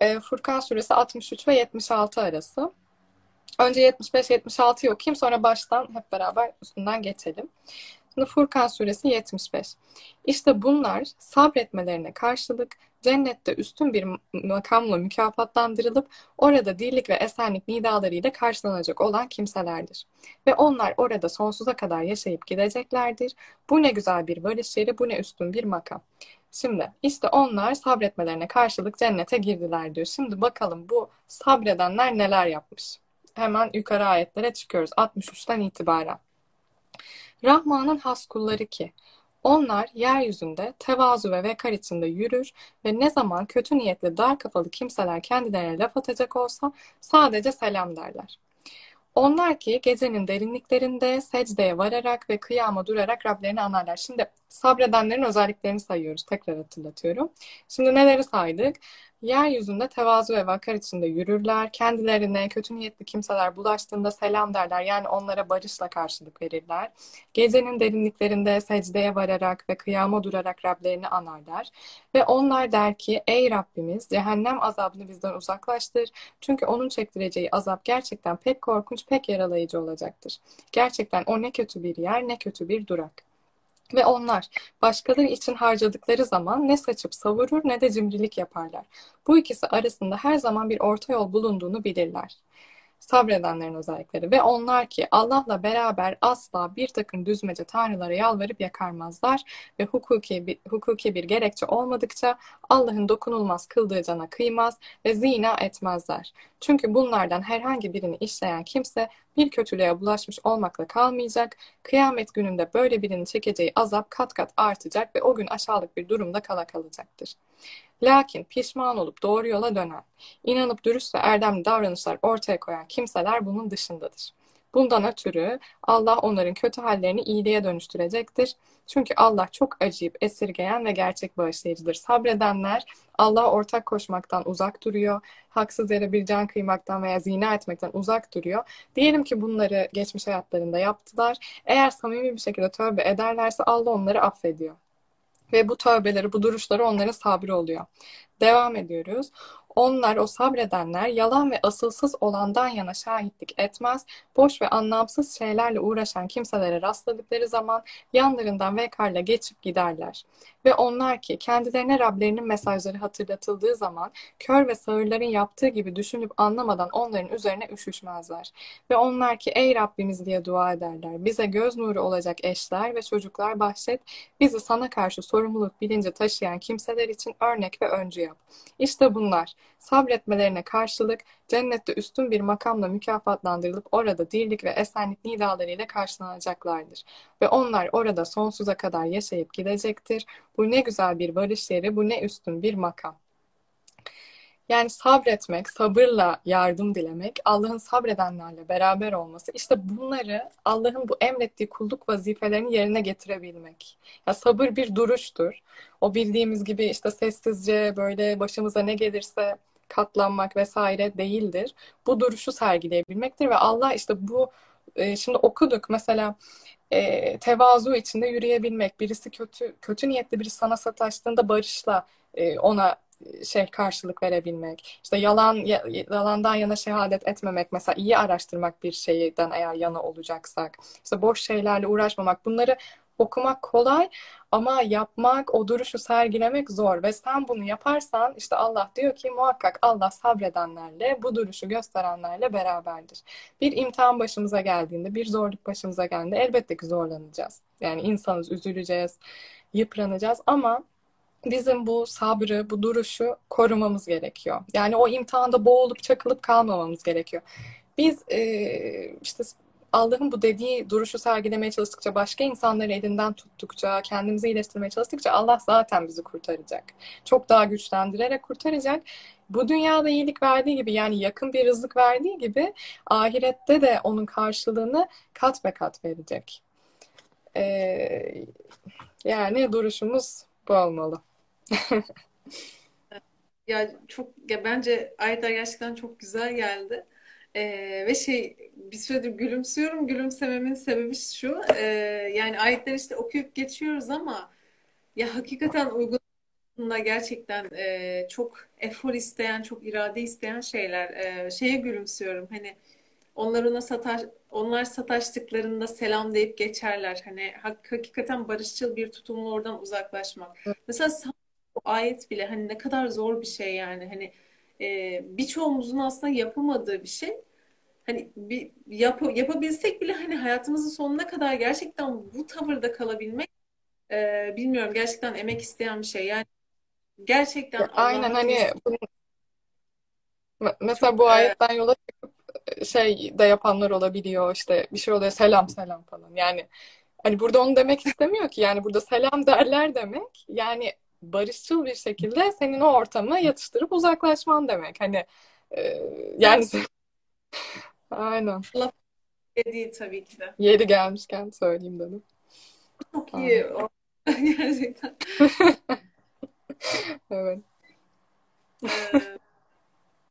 e, Furkan suresi 63 ve 76 arası. Önce 75-76'yı okuyayım sonra baştan hep beraber üstünden geçelim. Furkan suresi 75. İşte bunlar sabretmelerine karşılık cennette üstün bir makamla mükafatlandırılıp orada dirlik ve esenlik nidalarıyla karşılanacak olan kimselerdir. Ve onlar orada sonsuza kadar yaşayıp gideceklerdir. Bu ne güzel bir varış yeri, bu ne üstün bir makam. Şimdi işte onlar sabretmelerine karşılık cennete girdiler diyor. Şimdi bakalım bu sabredenler neler yapmış. Hemen yukarı ayetlere çıkıyoruz 63'ten itibaren. Rahman'ın has kulları ki onlar yeryüzünde tevazu ve vekar içinde yürür ve ne zaman kötü niyetli dar kafalı kimseler kendilerine laf atacak olsa sadece selam derler. Onlar ki gecenin derinliklerinde secdeye vararak ve kıyama durarak Rablerini anarlar. Şimdi sabredenlerin özelliklerini sayıyoruz. Tekrar hatırlatıyorum. Şimdi neleri saydık? Yeryüzünde tevazu ve vakar içinde yürürler. Kendilerine kötü niyetli kimseler bulaştığında selam derler. Yani onlara barışla karşılık verirler. Gecenin derinliklerinde secdeye vararak ve kıyama durarak Rablerini anarlar. Ve onlar der ki ey Rabbimiz cehennem azabını bizden uzaklaştır. Çünkü onun çektireceği azap gerçekten pek korkunç, pek yaralayıcı olacaktır. Gerçekten o ne kötü bir yer, ne kötü bir durak. Ve onlar başkaları için harcadıkları zaman ne saçıp savurur ne de cimrilik yaparlar. Bu ikisi arasında her zaman bir orta yol bulunduğunu bilirler sabredenlerin özellikleri ve onlar ki Allah'la beraber asla bir takım düzmece tanrılara yalvarıp yakarmazlar ve hukuki bir, hukuki bir gerekçe olmadıkça Allah'ın dokunulmaz kıldığı cana kıymaz ve zina etmezler. Çünkü bunlardan herhangi birini işleyen kimse bir kötülüğe bulaşmış olmakla kalmayacak. Kıyamet gününde böyle birinin çekeceği azap kat kat artacak ve o gün aşağılık bir durumda kala kalacaktır. Lakin pişman olup doğru yola dönen, inanıp dürüst ve erdemli davranışlar ortaya koyan kimseler bunun dışındadır. Bundan ötürü Allah onların kötü hallerini iyiliğe dönüştürecektir. Çünkü Allah çok acıyıp esirgeyen ve gerçek bağışlayıcıdır. Sabredenler Allah'a ortak koşmaktan uzak duruyor. Haksız yere bir can kıymaktan veya zina etmekten uzak duruyor. Diyelim ki bunları geçmiş hayatlarında yaptılar. Eğer samimi bir şekilde tövbe ederlerse Allah onları affediyor. Ve bu tövbeleri, bu duruşları onların sabrı oluyor. Devam ediyoruz. Onlar o sabredenler yalan ve asılsız olandan yana şahitlik etmez, boş ve anlamsız şeylerle uğraşan kimselere rastladıkları zaman yanlarından vekarla geçip giderler. Ve onlar ki kendilerine Rablerinin mesajları hatırlatıldığı zaman kör ve sağırların yaptığı gibi düşünüp anlamadan onların üzerine üşüşmezler. Ve onlar ki ey Rabbimiz diye dua ederler. Bize göz nuru olacak eşler ve çocuklar bahşet. Bizi sana karşı sorumluluk bilinci taşıyan kimseler için örnek ve öncü yap. İşte bunlar sabretmelerine karşılık cennette üstün bir makamla mükafatlandırılıp orada dirlik ve esenlik nidalarıyla karşılanacaklardır. Ve onlar orada sonsuza kadar yaşayıp gidecektir. Bu ne güzel bir varış yeri, bu ne üstün bir makam. Yani sabretmek, sabırla yardım dilemek, Allah'ın sabredenlerle beraber olması, işte bunları Allah'ın bu emrettiği kulluk vazifelerini yerine getirebilmek. Ya sabır bir duruştur. O bildiğimiz gibi işte sessizce böyle başımıza ne gelirse katlanmak vesaire değildir. Bu duruşu sergileyebilmektir ve Allah işte bu e, şimdi okuduk mesela e, tevazu içinde yürüyebilmek. Birisi kötü kötü niyetli biri sana sataştığında barışla e, ona şey karşılık verebilmek. İşte yalan yalandan yana şehadet etmemek mesela iyi araştırmak bir şeyden eğer yana olacaksak. İşte boş şeylerle uğraşmamak. Bunları okumak kolay ama yapmak, o duruşu sergilemek zor ve sen bunu yaparsan işte Allah diyor ki muhakkak Allah sabredenlerle, bu duruşu gösterenlerle beraberdir. Bir imtihan başımıza geldiğinde, bir zorluk başımıza geldiğinde elbette ki zorlanacağız. Yani insanız, üzüleceğiz, yıpranacağız ama bizim bu sabrı, bu duruşu korumamız gerekiyor. Yani o imtihanda boğulup çakılıp kalmamamız gerekiyor. Biz e, işte Allah'ın bu dediği duruşu sergilemeye çalıştıkça, başka insanları elinden tuttukça, kendimizi iyileştirmeye çalıştıkça Allah zaten bizi kurtaracak. Çok daha güçlendirerek kurtaracak. Bu dünyada iyilik verdiği gibi yani yakın bir rızık verdiği gibi ahirette de onun karşılığını kat ve kat verecek. Ee, yani duruşumuz bu olmalı. Ya çok ya bence ayetler gerçekten çok güzel geldi. Ee, ve şey bir süredir gülümsüyorum. Gülümsememin sebebi şu. E, yani ayetleri işte okuyup geçiyoruz ama ya hakikaten uygulamada gerçekten e, çok efor isteyen, çok irade isteyen şeyler. E, şeye gülümsüyorum. Hani onlar ona sataş, onlar sataştıklarında selam deyip geçerler. Hani hak- hakikaten barışçıl bir tutumla oradan uzaklaşmak. Mesela bu ayet bile hani ne kadar zor bir şey yani. Hani e, birçoğumuzun aslında yapamadığı bir şey. Hani bir yap, yapabilsek bile hani hayatımızın sonuna kadar gerçekten bu tavırda kalabilmek e, bilmiyorum gerçekten emek isteyen bir şey. Yani gerçekten aynen hani mesela çok bu e, ayetten yola çıkıp şey de yapanlar olabiliyor işte bir şey oluyor selam selam falan yani hani burada onu demek istemiyor ki yani burada selam derler demek yani barışçıl bir şekilde senin o ortama yatıştırıp uzaklaşman demek hani e, yani [laughs] aynen laf değil tabii ki de. yeri gelmişken söyleyeyim dedim. Çok Aynen. iyi o. [laughs] Gerçekten. [laughs] Evet. Ee,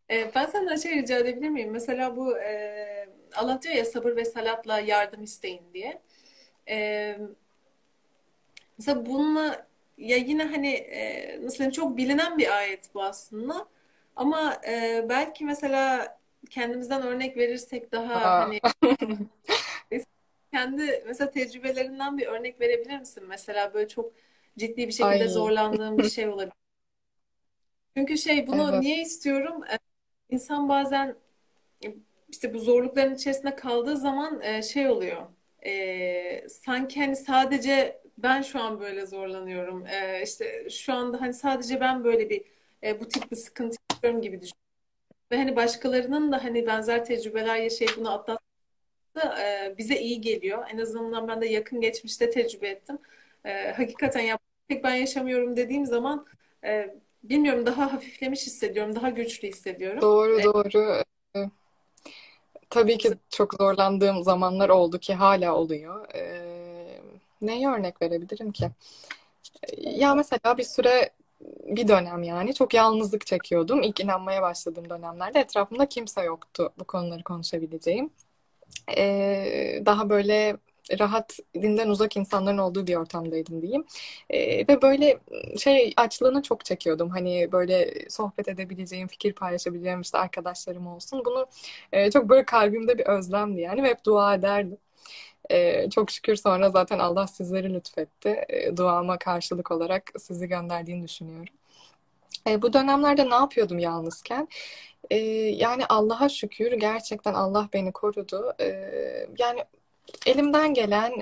e, ben senden şey rica edebilir miyim? Mesela bu e, Allah diyor ya sabır ve salatla yardım isteyin diye. E, mesela bununla ya yine hani e, nasıl diyeyim çok bilinen bir ayet bu aslında. Ama e, belki mesela kendimizden örnek verirsek daha Aa, hani kendi mesela tecrübelerinden bir örnek verebilir misin? Mesela böyle çok ciddi bir şekilde ay zorlandığım bir şey olabilir. Çünkü şey bunu evet niye istiyorum? E, İnsan bazen işte bu zorlukların içerisinde kaldığı zaman e, şey oluyor. E, sanki hani sadece ben şu an böyle zorlanıyorum. E, işte şu anda hani sadece ben böyle bir e, bu tip bir sıkıntı yaşıyorum gibi düşünüyorum. Ve hani başkalarının da hani benzer tecrübeler yaşayıp bunu atlatması e, bize iyi geliyor. En azından ben de yakın geçmişte tecrübe ettim. E, hakikaten ya tek ben yaşamıyorum dediğim zaman e, bilmiyorum daha hafiflemiş hissediyorum, daha güçlü hissediyorum. doğru E, doğru Ee, tabii ki çok zorlandığım zamanlar oldu ki hala oluyor. Ee, neye örnek verebilirim ki? Ya mesela bir süre bir dönem yani çok yalnızlık çekiyordum. İlk inanmaya başladığım dönemlerde etrafımda kimse yoktu bu konuları konuşabileceğim. Ee, daha böyle rahat, dinden uzak insanların olduğu bir ortamdaydım diyeyim. Ee, ve böyle şey açlığını çok çekiyordum. Hani böyle sohbet edebileceğim, fikir paylaşabileceğim işte arkadaşlarım olsun. Bunu e, çok böyle kalbimde bir özlemdi yani ve hep dua ederdim. Ee, çok şükür sonra zaten Allah sizleri lütfetti. Ee, duama karşılık olarak sizi gönderdiğini düşünüyorum. Ee, bu dönemlerde ne yapıyordum yalnızken? Ee, yani Allah'a şükür gerçekten Allah beni korudu. Ee, yani elimden gelen,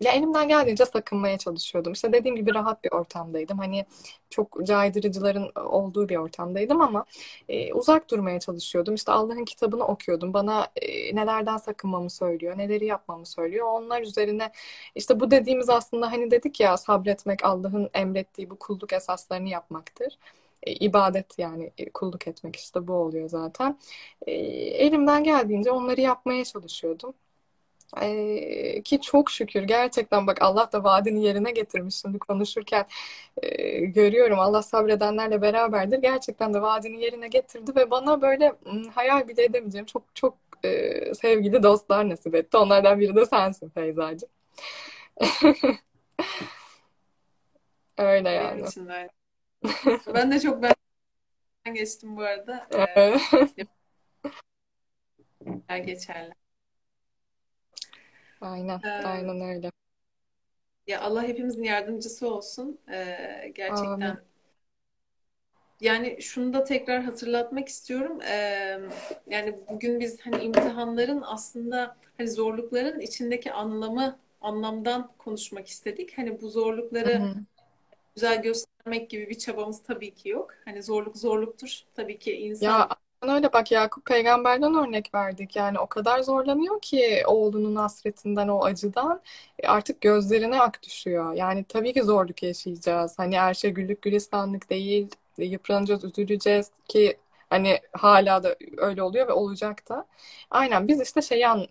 ya elimden geldiğince sakınmaya çalışıyordum. İşte dediğim gibi rahat bir ortamdaydım. Hani çok caydırıcıların olduğu bir ortamdaydım ama e, uzak durmaya çalışıyordum. İşte Allah'ın kitabını okuyordum. Bana e, nelerden sakınmamı söylüyor, neleri yapmamı söylüyor. Onlar üzerine işte bu dediğimiz aslında hani dedik ya sabretmek Allah'ın emrettiği bu kulluk esaslarını yapmaktır. E, ibadet yani e, kulluk etmek işte bu oluyor zaten. E, elimden geldiğince onları yapmaya çalışıyordum. Ee, ki çok şükür. Gerçekten bak Allah da vaadini yerine getirmiş. Şimdi konuşurken e, görüyorum Allah sabredenlerle beraberdir. Gerçekten de vaadini yerine getirdi ve bana böyle m, hayal bile edemeyeceğim çok çok e, sevgili dostlar nasip etti. Onlardan biri de sensin Feyzacığım. [laughs] Öyle benim yani. için de. Ben de çok ben geçtim bu arada. [laughs] Ee, [laughs] geçerli. Aynen Ee, aynen öyle ya Allah hepimizin yardımcısı olsun. Ee, amin gerçekten. Yani şunu da tekrar hatırlatmak istiyorum. Ee, yani bugün biz hani imtihanların aslında hani zorlukların içindeki anlamı anlamdan konuşmak istedik. Hani bu Hı zorlukları hı. güzel göstermek gibi bir çabamız tabii ki yok. Hani zorluk zorluktur. Tabii ki Ya insan öyle bak Yakup peygamberden örnek verdik. Yani o kadar zorlanıyor ki oğlunun hasretinden, o acıdan e, artık gözlerine ak düşüyor. Yani tabii ki zorluk yaşayacağız. Hani her şey güllük gülistanlık değil. E, Yıpranacağız, üzüleceğiz ki hani hala da öyle oluyor ve olacak da. Aynen biz işte şeyi an-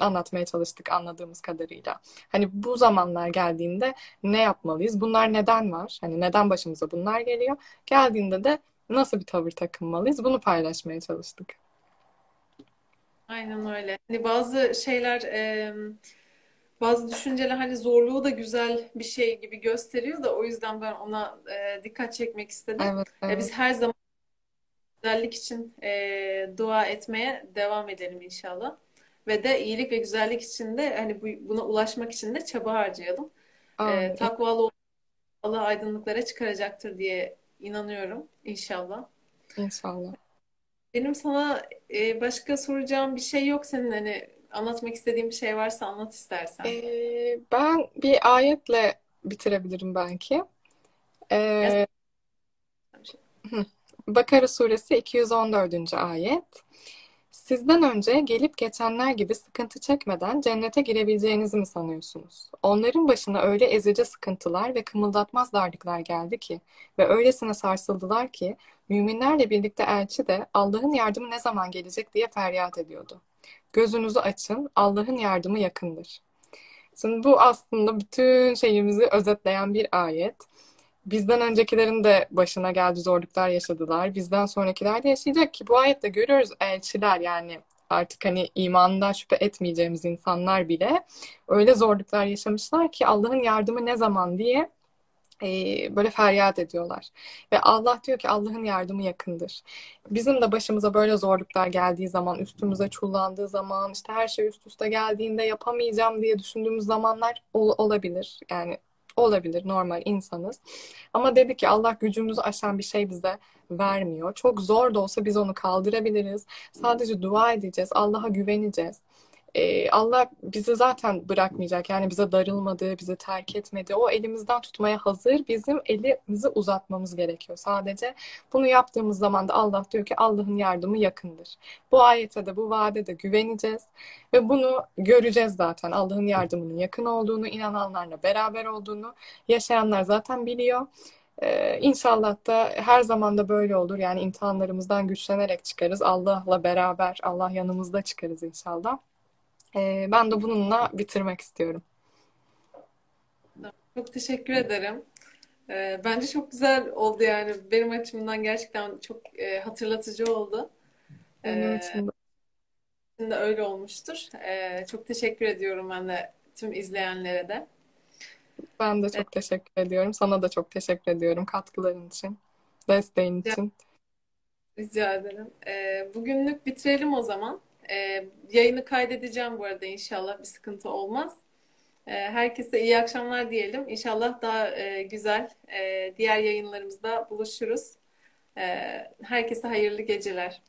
anlatmaya çalıştık anladığımız kadarıyla. Hani bu zamanlar geldiğinde ne yapmalıyız? Bunlar neden var? Hani neden başımıza bunlar geliyor? Geldiğinde de nasıl bir tavır takınmalıyız? Bunu paylaşmaya çalıştık. aynen öyle. Hani bazı şeyler Bazı düşünceler hani zorluğu da güzel bir şey gibi gösteriyor da o yüzden ben ona e, dikkat çekmek istedim. Evet, E, biz evet. her zaman güzellik için e, dua etmeye devam edelim inşallah. ve de iyilik ve güzellik için de hani bu, buna ulaşmak için de çaba harcayalım. Ee, Amin. takvalı Allah aydınlıklara çıkaracaktır diye inanıyorum inşallah. İnşallah. Benim sana e, başka soracağım bir şey yok senin hani anlatmak istediğin bir şey varsa anlat istersen. Ee, ben bir ayetle bitirebilirim belki. Ee. Bakara suresi 214. ayet. Sizden önce gelip geçenler gibi sıkıntı çekmeden cennete girebileceğinizi mi sanıyorsunuz? Onların başına öyle ezici sıkıntılar ve kımıldatmaz darlıklar geldi ki ve öylesine sarsıldılar ki müminlerle birlikte elçi de Allah'ın yardımı ne zaman gelecek diye feryat ediyordu. Gözünüzü açın, Allah'ın yardımı yakındır. Şimdi bu aslında bütün şeyimizi özetleyen bir ayet. Bizden öncekilerin de başına geldi zorluklar yaşadılar. Bizden sonrakiler de yaşayacak ki bu ayette görüyoruz elçiler yani artık hani imanından şüphe etmeyeceğimiz insanlar bile öyle zorluklar yaşamışlar ki Allah'ın yardımı ne zaman diye e, böyle feryat ediyorlar. Ve Allah diyor ki Allah'ın yardımı yakındır. Bizim de başımıza böyle zorluklar geldiği zaman, üstümüze çullandığı zaman, işte her şey üst üste geldiğinde yapamayacağım diye düşündüğümüz zamanlar ol- olabilir. Yani olabilir, normal insanız. Ama dedi ki Allah gücümüzü aşan bir şey bize vermiyor. Çok zor da olsa biz onu kaldırabiliriz. Sadece dua edeceğiz, Allah'a güveneceğiz. Ee, Allah bizi zaten bırakmayacak. Yani bize darılmadı, bizi terk etmedi. O elimizden tutmaya hazır. Bizim elimizi uzatmamız gerekiyor sadece. Bunu yaptığımız zaman da Allah diyor ki Allah'ın yardımı yakındır. Bu ayete de bu vaade de güveneceğiz. Ve bunu göreceğiz zaten. Allah'ın yardımının yakın olduğunu, inananlarla beraber olduğunu yaşayanlar zaten biliyor. Ee, İnşallah da her zaman da böyle olur. Yani imtihanlarımızdan güçlenerek çıkarız. Allah'la beraber, Allah yanımızda çıkarız inşallah. Ee, ben de bununla bitirmek istiyorum. Çok teşekkür ederim. Ee, bence çok güzel oldu yani benim açımdan gerçekten çok e, hatırlatıcı oldu. De, şimdi öyle olmuştur. Ee, çok teşekkür ediyorum ben de tüm izleyenlere de. ben de çok teşekkür ediyorum. Sana da çok teşekkür ediyorum katkıların için, desteğin için. Rica ederim. Bugünlük bitirelim o zaman. Ee, yayını kaydedeceğim bu arada inşallah bir sıkıntı olmaz. Ee, herkese iyi akşamlar diyelim. İnşallah daha e, güzel e, diğer yayınlarımızda buluşuruz. Ee, herkese hayırlı geceler.